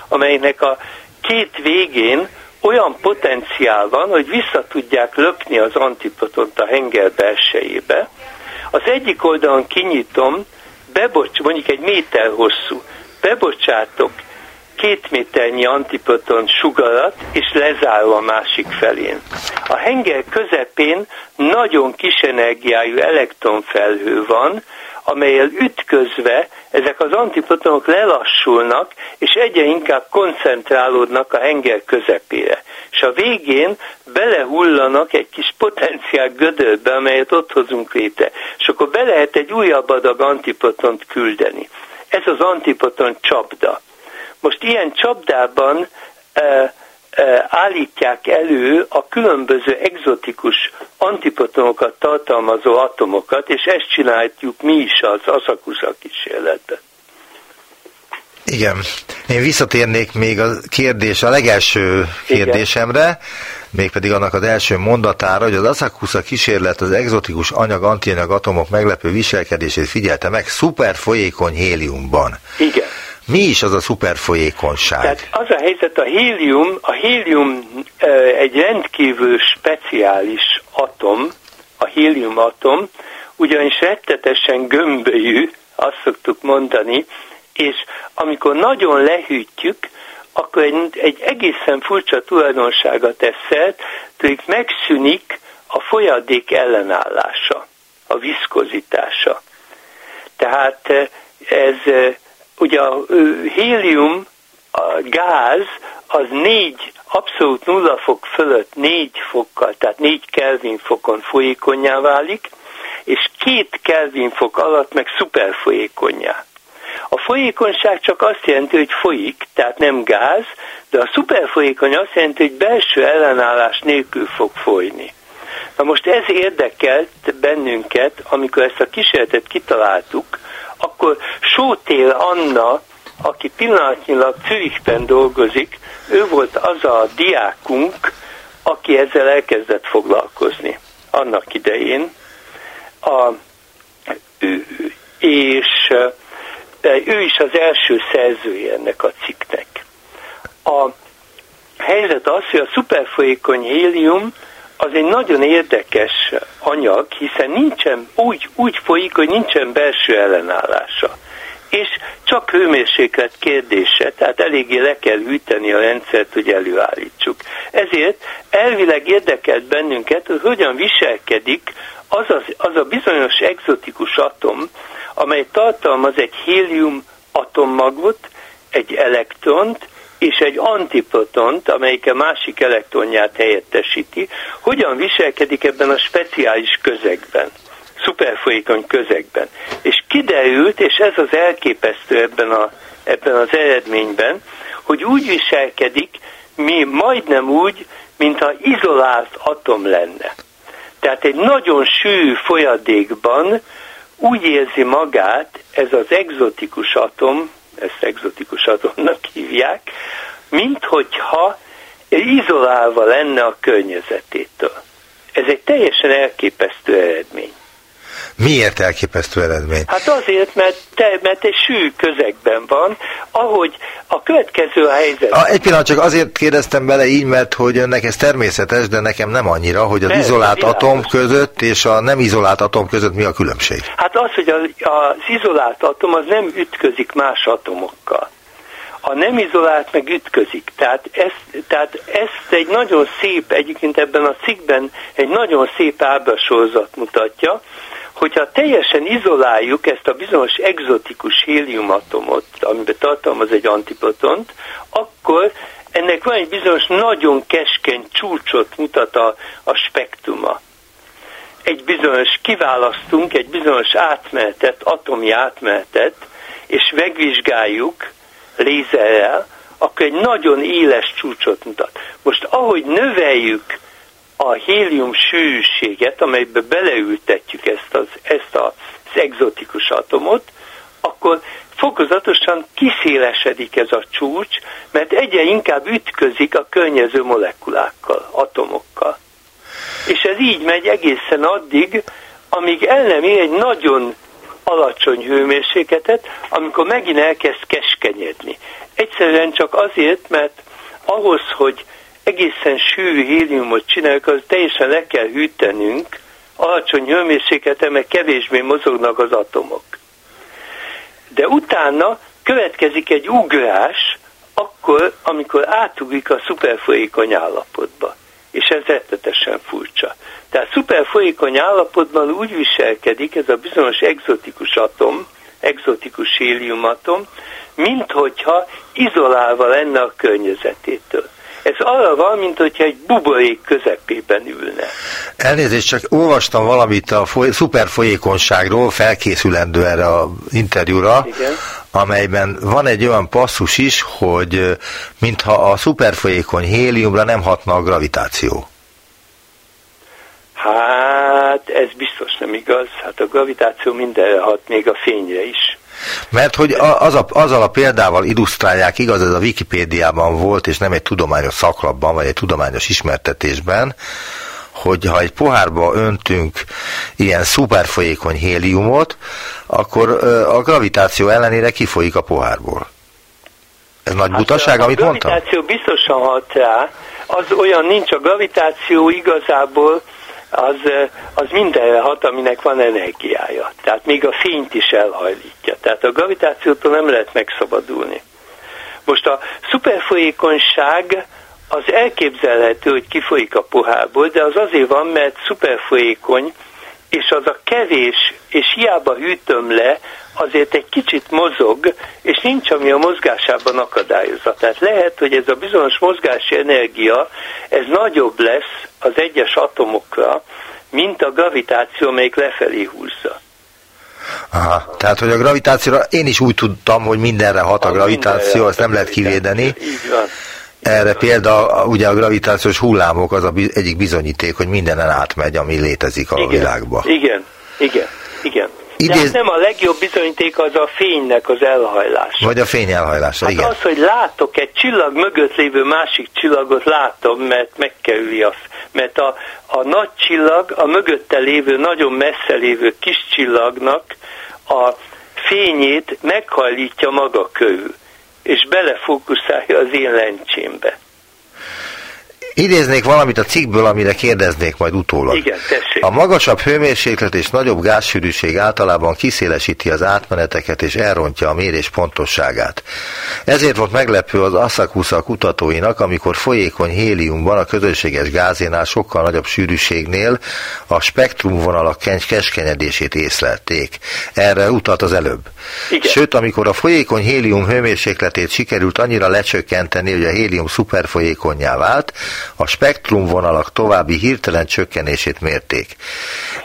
amelynek a két végén olyan potenciál van, hogy vissza tudják lökni az antipotont a henger belsejébe. Az egyik oldalon kinyitom, bebocs, mondjuk egy méter hosszú, bebocsátok két méternyi antipoton sugarat, és lezárom a másik felén. A henger közepén nagyon kis energiájú elektronfelhő van, amelyel ütközve ezek az antiprotonok lelassulnak, és egyre inkább koncentrálódnak a henger közepére. És a végén belehullanak egy kis potenciál gödörbe, amelyet ott hozunk létre. És akkor be lehet egy újabb adag antiprotont küldeni. Ez az antiproton csapda. Most ilyen csapdában e, állítják elő a különböző egzotikus antiprotonokat tartalmazó atomokat, és ezt csináljuk mi is az Asakusa kísérletben. Igen. Én visszatérnék még a kérdés, a legelső kérdésemre, Igen. mégpedig annak az első mondatára, hogy az Asakusa kísérlet az egzotikus anyag antianyag atomok meglepő viselkedését figyelte meg szuper folyékony héliumban. Igen. Mi is az a szuperfolyékonyság? Tehát az a helyzet, a hélium, a hélium egy rendkívül speciális atom, a hélium atom, ugyanis rettetesen gömbölyű, azt szoktuk mondani, és amikor nagyon lehűtjük, akkor egy, egy egészen furcsa tulajdonsága tesz hogy megszűnik a folyadék ellenállása, a viszkozitása. Tehát ez ugye a hélium, a gáz, az négy, abszolút nulla fok fölött négy fokkal, tehát négy Kelvin fokon folyékonyá válik, és két Kelvin fok alatt meg szuperfolyékonyá. A folyékonyság csak azt jelenti, hogy folyik, tehát nem gáz, de a szuperfolyékony azt jelenti, hogy belső ellenállás nélkül fog folyni. Na most ez érdekelt bennünket, amikor ezt a kísérletet kitaláltuk, akkor Sótél Anna, aki pillanatnyilag Zürichben dolgozik, ő volt az a diákunk, aki ezzel elkezdett foglalkozni annak idején. A, és ő is az első szerzője ennek a cikknek. A helyzet az, hogy a szuperfolyékony hélium az egy nagyon érdekes anyag, hiszen nincsen, úgy, úgy folyik, hogy nincsen belső ellenállása. És csak hőmérséklet kérdése, tehát eléggé le kell hűteni a rendszert, hogy előállítsuk. Ezért elvileg érdekelt bennünket, hogy hogyan viselkedik az, az, az a bizonyos exotikus atom, amely tartalmaz egy hélium atommagot, egy elektront, és egy antiprotont, amelyik a másik elektronját helyettesíti, hogyan viselkedik ebben a speciális közegben, szuperfolyékony közegben. És kiderült, és ez az elképesztő ebben, a, ebben az eredményben, hogy úgy viselkedik, mi majdnem úgy, mintha izolált atom lenne. Tehát egy nagyon sűrű folyadékban úgy érzi magát ez az egzotikus atom, ezt egzotikus atomnak hívják, mint hogyha izolálva lenne a környezetétől. Ez egy teljesen elképesztő eredmény. Miért elképesztő eredmény? Hát azért, mert, te, mert egy sű közegben van, ahogy a következő a helyzet. A, egy pillanat, csak azért kérdeztem bele így, mert hogy önnek ez természetes, de nekem nem annyira, hogy az Persze, izolált világos. atom között és a nem izolált atom között mi a különbség? Hát az, hogy az, az izolált atom az nem ütközik más atomokkal a nem izolált meg ütközik. Tehát ezt, tehát ezt egy nagyon szép, egyébként ebben a cikkben egy nagyon szép ábrasózat mutatja, hogyha teljesen izoláljuk ezt a bizonyos exotikus héliumatomot, amiben tartalmaz egy antipotont, akkor ennek van egy bizonyos nagyon keskeny csúcsot mutat a, a spektruma. Egy bizonyos, kiválasztunk egy bizonyos átmenetet, atomi átmenetet, és megvizsgáljuk lézerrel, akkor egy nagyon éles csúcsot mutat. Most ahogy növeljük a hélium sűrűséget, amelybe beleültetjük ezt az, ezt az egzotikus atomot, akkor fokozatosan kiszélesedik ez a csúcs, mert egyre inkább ütközik a környező molekulákkal, atomokkal. És ez így megy egészen addig, amíg el nem ér egy nagyon alacsony hőmérsékletet, amikor megint elkezd keskenyedni. Egyszerűen csak azért, mert ahhoz, hogy egészen sűrű héliumot csináljuk, az teljesen le kell hűtenünk, alacsony hőmérsékleten, meg kevésbé mozognak az atomok. De utána következik egy ugrás, akkor, amikor átugrik a szuperfolyékony állapotba. És ez rettetesen furcsa. Tehát szuperfolyékony állapotban úgy viselkedik ez a bizonyos exotikus atom, exotikus héliumatom, mint hogyha izolálva lenne a környezetétől. Ez arra van, mint hogyha egy buborék közepében ülne. Elnézést, csak olvastam valamit a foly- szuperfolyékonyságról, felkészülendő erre a interjúra, Igen. amelyben van egy olyan passzus is, hogy mintha a szuperfolyékony héliumra nem hatna a gravitáció. Hát ez biztos nem igaz. Hát a gravitáció mindenre hat, még a fényre is. Mert hogy az a, azzal a példával illusztrálják, igaz, ez a Wikipédiában volt, és nem egy tudományos szaklapban, vagy egy tudományos ismertetésben, hogy ha egy pohárba öntünk ilyen szuperfolyékony héliumot, akkor a gravitáció ellenére kifolyik a pohárból. Ez nagy hát butaság, amit mondtam? A gravitáció biztosan hat rá, az olyan nincs, a gravitáció igazából az, az mindenre hat, aminek van energiája. Tehát még a fényt is elhajlítja. Tehát a gravitációtól nem lehet megszabadulni. Most a szuperfolyékonyság az elképzelhető, hogy kifolyik a pohárból, de az azért van, mert szuperfolyékony, és az a kevés, és hiába hűtöm le, azért egy kicsit mozog, és nincs, ami a mozgásában akadályozza. Tehát lehet, hogy ez a bizonyos mozgási energia, ez nagyobb lesz az egyes atomokra, mint a gravitáció, amelyik lefelé húzza. Aha, tehát, hogy a gravitációra, én is úgy tudtam, hogy mindenre hat a, a gravitáció, azt nem lehet kivédeni. Így van. Erre példa, ugye a gravitációs hullámok az a egyik bizonyíték, hogy mindenen átmegy, ami létezik a igen, világba. Igen, igen, igen. Idéz... De hát nem a legjobb bizonyíték az a fénynek az elhajlása. Vagy a fény elhajlása, hát igen. az, hogy látok egy csillag mögött lévő másik csillagot látom, mert megkerüli a... Mert a, a nagy csillag a mögötte lévő, nagyon messze lévő kis csillagnak a fényét meghajlítja maga körül, és belefókuszálja az én lencsémbe. Idéznék valamit a cikkből, amire kérdeznék majd utólag. Igen, tessék. A magasabb hőmérséklet és nagyobb gázsűrűség általában kiszélesíti az átmeneteket és elrontja a mérés pontosságát. Ezért volt meglepő az Asakusa kutatóinak, amikor folyékony héliumban a közönséges gázénál sokkal nagyobb sűrűségnél a spektrumvonalak keskenyedését észlelték. Erre utalt az előbb. Igen. Sőt, amikor a folyékony hélium hőmérsékletét sikerült annyira lecsökkenteni, hogy a hélium szuperfolyékonyá vált, a spektrumvonalak további hirtelen csökkenését mérték.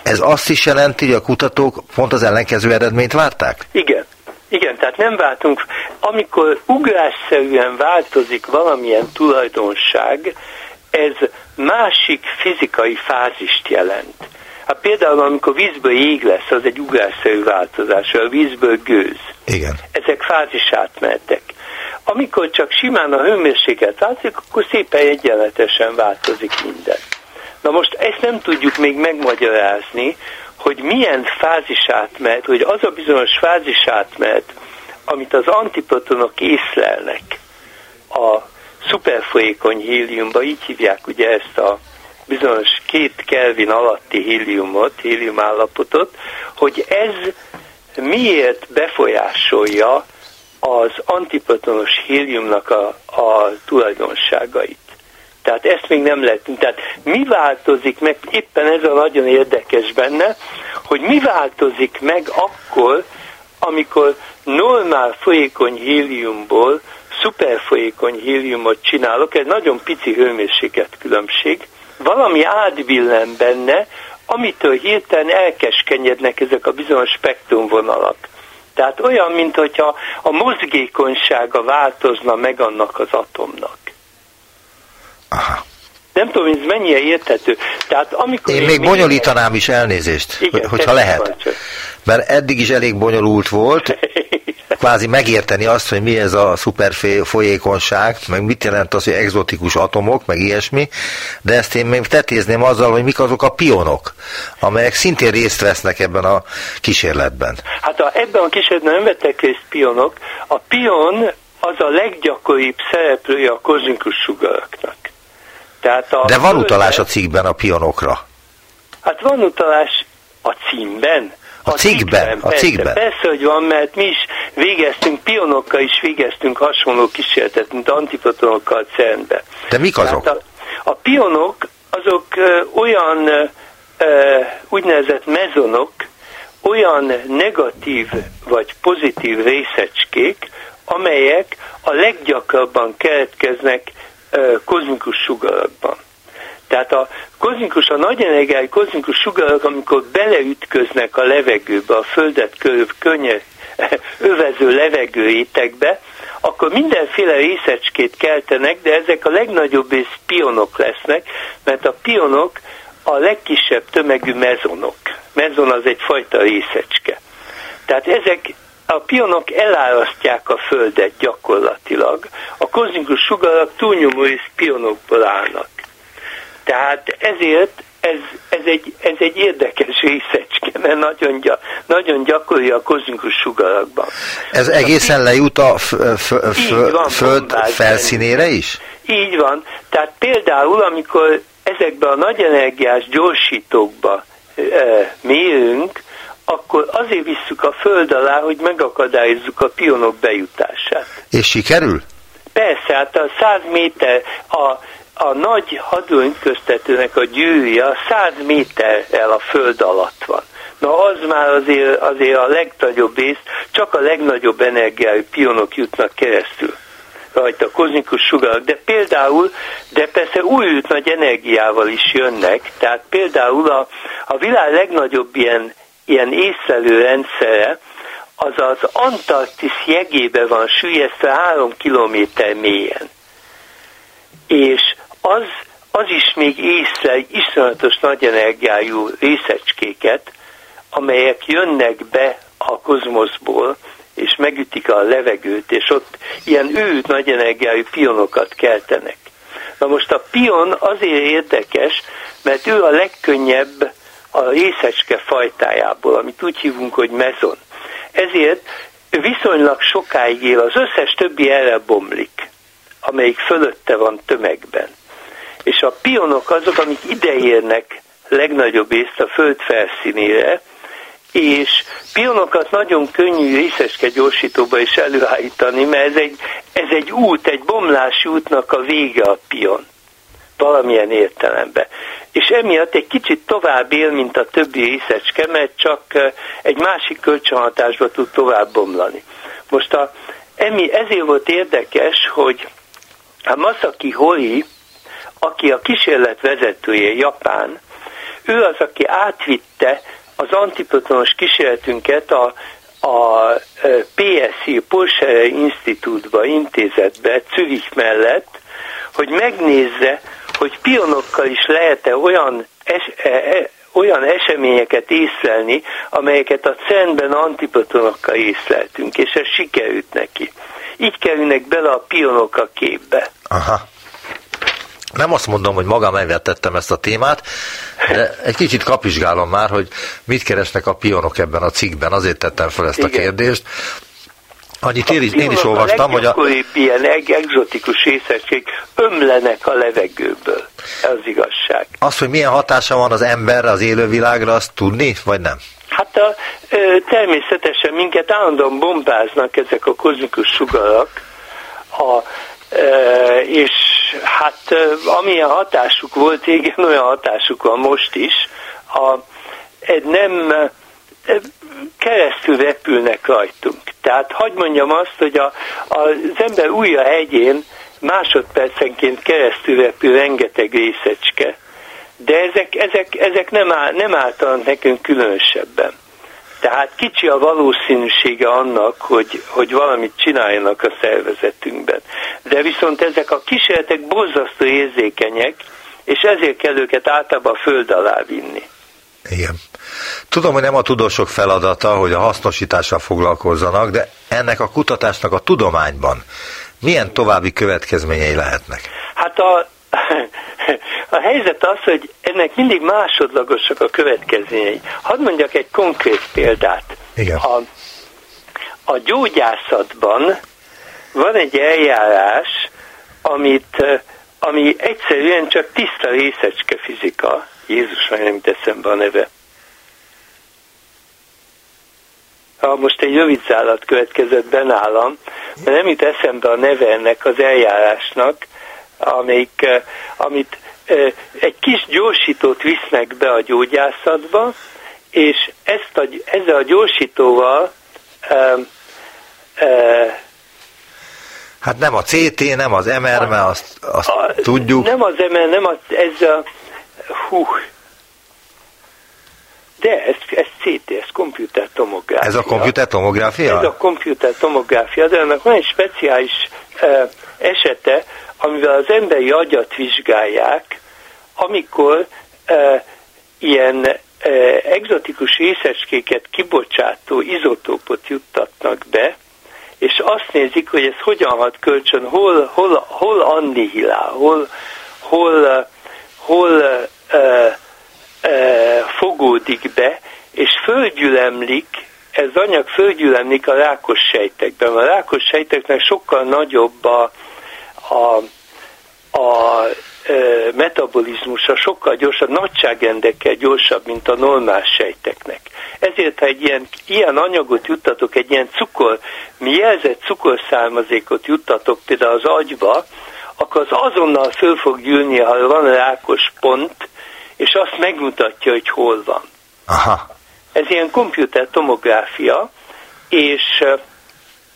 Ez azt is jelenti, hogy a kutatók pont az ellenkező eredményt várták? Igen. Igen, tehát nem váltunk. Amikor ugrásszerűen változik valamilyen tulajdonság, ez másik fizikai fázist jelent. Hát például, amikor vízből jég lesz, az egy ugrásszerű változás, a vízből gőz. Igen. Ezek fázis átmenetek. Amikor csak simán a hőmérséklet változik, akkor szépen egyenletesen változik minden. Na most ezt nem tudjuk még megmagyarázni, hogy milyen fázis átmenet, hogy az a bizonyos fázis átmenet, amit az antiprotonok észlelnek a szuperfolyékony héliumba, így hívják ugye ezt a bizonyos két Kelvin alatti héliumot, hélium állapotot, hogy ez miért befolyásolja az antiprotonos héliumnak a, a tulajdonságait. Tehát ezt még nem lehet. Tehát mi változik meg, éppen ez a nagyon érdekes benne, hogy mi változik meg akkor, amikor normál folyékony héliumból szuperfolyékony héliumot csinálok, egy nagyon pici hőmérséklet különbség, valami átbillen benne, amitől hirtelen elkeskenyednek ezek a bizonyos spektrumvonalak. Tehát olyan, mintha a mozgékonysága változna meg annak az atomnak. Aha. Nem tudom, ez mennyire érthető. Tehát amikor én, én még bonyolítanám is elnézést, Igen, hogyha lehet. Mert eddig is elég bonyolult volt, kvázi megérteni azt, hogy mi ez a szuper folyékonyság, meg mit jelent az, hogy exotikus atomok, meg ilyesmi, de ezt én még tetézném azzal, hogy mik azok a pionok, amelyek szintén részt vesznek ebben a kísérletben. Hát a, ebben a kísérletben nem vettek részt pionok. A pion az a leggyakoribb szereplője a kozmikus sugaraknak. Tehát a De van utalás a cikkben a pionokra? Hát van utalás a címben. A, a cikkben, a cikkben. Persze, persze, hogy van, mert mi is végeztünk, pionokkal is végeztünk hasonló kísérletet, mint antiprotonokkal cern De mik azok? a, a pionok azok ö, olyan ö, úgynevezett mezonok, olyan negatív vagy pozitív részecskék, amelyek a leggyakrabban keletkeznek kozmikus sugarakban. Tehát a kozmikus, a nagy energiái kozmikus sugarak, amikor beleütköznek a levegőbe, a Földet körül könnye, övező levegőétekbe, akkor mindenféle részecskét keltenek, de ezek a legnagyobb és pionok lesznek, mert a pionok a legkisebb tömegű mezonok. Mezon az egy fajta részecske. Tehát ezek a pionok elárasztják a Földet gyakorlatilag. A kozmikus sugarak túlnyomó és pionokból állnak. Tehát ezért ez, ez, egy, ez egy érdekes részecske, mert nagyon, gy- nagyon gyakori a kozmikus sugarakban. Ez egészen lejut a f- f- f- van, föld felszínére is? Így van. Tehát például, amikor ezekbe a nagy energiás gyorsítókba e, mérünk, akkor azért visszük a föld alá, hogy megakadályozzuk a pionok bejutását. És sikerül? Persze, hát a 100 méter, a, a nagy hadőnköztetőnek a gyűrűje 100 méterrel a föld alatt van. Na az már azért, azért a legnagyobb rész, csak a legnagyobb energiájú pionok jutnak keresztül rajta, kozmikus sugarak, de például, de persze új nagy energiával is jönnek, tehát például a, a világ legnagyobb ilyen ilyen észlelő rendszere, az az Antarktisz jegébe van sűjesztve három kilométer mélyen. És az, az is még észlel iszonyatos nagy energiájú részecskéket, amelyek jönnek be a kozmoszból, és megütik a levegőt, és ott ilyen ő nagy energiájú pionokat keltenek. Na most a pion azért érdekes, mert ő a legkönnyebb a részecske fajtájából, amit úgy hívunk, hogy mezon. Ezért viszonylag sokáig él, az összes többi erre bomlik, amelyik fölötte van tömegben. És a pionok azok, amik ideérnek legnagyobb részt a föld felszínére, és pionokat nagyon könnyű részeske gyorsítóba is előállítani, mert ez egy, ez egy út, egy bomlási útnak a vége a pion. Valamilyen értelemben. És emiatt egy kicsit tovább él, mint a többi részecske, mert csak egy másik kölcsönhatásba tud tovább bomlani. Most a, emi, ezért volt érdekes, hogy a Masaki Hori, aki a kísérlet vezetője, Japán, ő az, aki átvitte az antiprotonos kísérletünket a, a PSI, Porsche Institute-ba, intézetbe, Zürich mellett, hogy megnézze, hogy pionokkal is lehet-e olyan, es, e, e, olyan eseményeket észlelni, amelyeket a CERN-ben antiprotonokkal észleltünk, és ez sikerült neki. Így kerülnek bele a pionok a képbe. Aha nem azt mondom, hogy magam elvetettem ezt a témát, de egy kicsit kapizsgálom már, hogy mit keresnek a pionok ebben a cikkben, azért tettem fel ezt Igen. a kérdést. Annyit én is, én is olvastam, hogy a... ilyen egzotikus részecskék ömlenek a levegőből. Ez az igazság. Az, hogy milyen hatása van az emberre, az élővilágra, azt tudni, vagy nem? Hát a, természetesen minket állandóan bombáznak ezek a kozmikus sugarak, a és hát amilyen hatásuk volt, igen, olyan hatásuk van most is. A, nem keresztül repülnek rajtunk. Tehát hagyd mondjam azt, hogy a, az ember újja hegyén másodpercenként keresztül repül rengeteg részecske, de ezek, ezek, ezek nem, áll, nem álltanak nekünk különösebben. Tehát kicsi a valószínűsége annak, hogy, hogy valamit csináljanak a szervezetünkben. De viszont ezek a kísérletek borzasztó érzékenyek, és ezért kell őket általában a föld alá vinni. Igen. Tudom, hogy nem a tudósok feladata, hogy a hasznosítással foglalkozzanak, de ennek a kutatásnak a tudományban milyen további következményei lehetnek? Hát a, a helyzet az, hogy ennek mindig másodlagosak a következményei. Hadd mondjak egy konkrét példát. Igen. A, a gyógyászatban van egy eljárás, amit, ami egyszerűen csak tiszta részecske fizika. Jézus, nem jut eszembe a neve. Ha most egy rövid szállat következett be nálam, mert nem jut eszembe a neve ennek az eljárásnak, amelyik, amit egy kis gyorsítót visznek be a gyógyászatba, és ezt a, ezzel a gyorsítóval e, e, Hát nem a CT, nem az MR, mert azt, azt a, tudjuk. Nem az MR, nem az, ez a, hú, de ez, ez CT, ez komputer tomográfia. Ez a komputer tomográfia? Ez a komputer tomográfia, de ennek van egy speciális e, esete, amivel az emberi agyat vizsgálják, amikor e, ilyen e, egzotikus részecskéket kibocsátó izotópot juttatnak be, és azt nézik, hogy ez hogyan hat kölcsön, hol, hol, hol annihilál, hol, hol, hol e, e, fogódik be, és földgyülemlik, ez anyag földgyülemlik a rákos sejtekben. A rákos sejteknek sokkal nagyobb a, a, a metabolizmusa sokkal gyorsabb, nagyságrendekkel gyorsabb, mint a normál sejteknek. Ezért, ha egy ilyen, ilyen anyagot juttatok, egy ilyen cukor, mi jelzett cukorszármazékot juttatok például az agyba, akkor az azonnal föl fog gyűlni, ha van rákos pont, és azt megmutatja, hogy hol van. Aha. Ez ilyen komputer tomográfia, és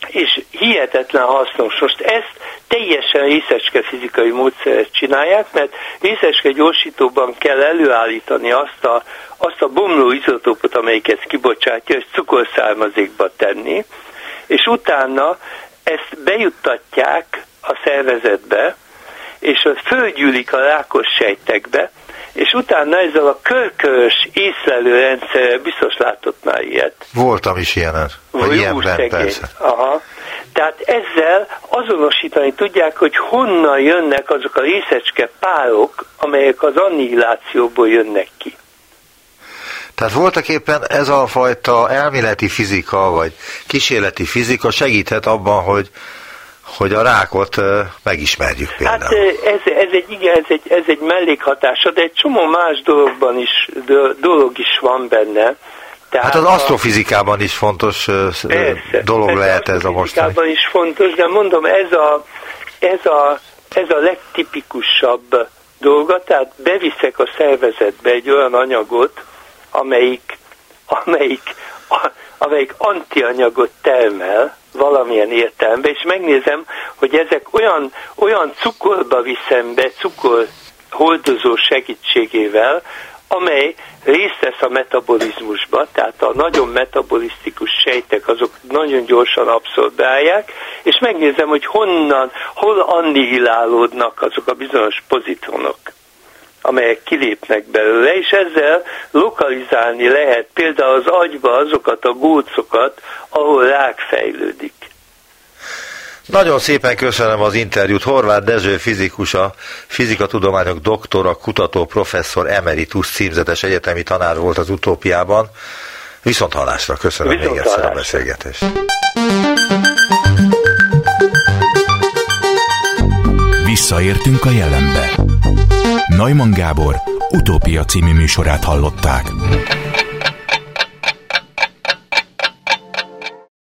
és hihetetlen hasznos. Most ezt teljesen részecske fizikai módszeret csinálják, mert részecske gyorsítóban kell előállítani azt a, azt a bomló izotópot, amelyik ezt kibocsátja, és cukorszármazékba tenni, és utána ezt bejuttatják a szervezetbe, és az fölgyűlik a rákos sejtekbe, és utána ezzel a körkörös észlelőrendszer biztos látott már ilyet. Voltam is ilyenen. Vagy ilyenben, persze. Aha. Tehát ezzel azonosítani tudják, hogy honnan jönnek azok a részecske párok, amelyek az annihilációból jönnek ki. Tehát voltak éppen ez a fajta elméleti fizika, vagy kísérleti fizika segíthet abban, hogy hogy a rákot megismerjük például. Hát ez, ez egy, igen, ez egy, ez egy mellékhatása, de egy csomó más dologban is, dolog is van benne. Tehát hát az a, asztrofizikában is fontos persze, dolog persze, lehet ez a mostani. is fontos, de mondom, ez a, ez a, ez a legtipikusabb dolga, tehát beviszek a szervezetbe egy olyan anyagot, amelyik, amelyik, amelyik antianyagot termel, valamilyen értelemben, és megnézem, hogy ezek olyan, olyan cukorba viszem be, cukor holdozó segítségével, amely részt vesz a metabolizmusba, tehát a nagyon metabolisztikus sejtek azok nagyon gyorsan abszorbálják, és megnézem, hogy honnan, hol annihilálódnak azok a bizonyos pozitronok amelyek kilépnek belőle, és ezzel lokalizálni lehet például az agyba azokat a gócokat, ahol rák fejlődik. Nagyon szépen köszönöm az interjút. Horváth Dezső fizikus, a fizikatudományok doktora, kutató, professzor, emeritus címzetes egyetemi tanár volt az utópiában. Viszont halásra köszönöm Viszont még egyszer a beszélgetést. Visszaértünk a jelenbe. Neumann Gábor utópia című műsorát hallották.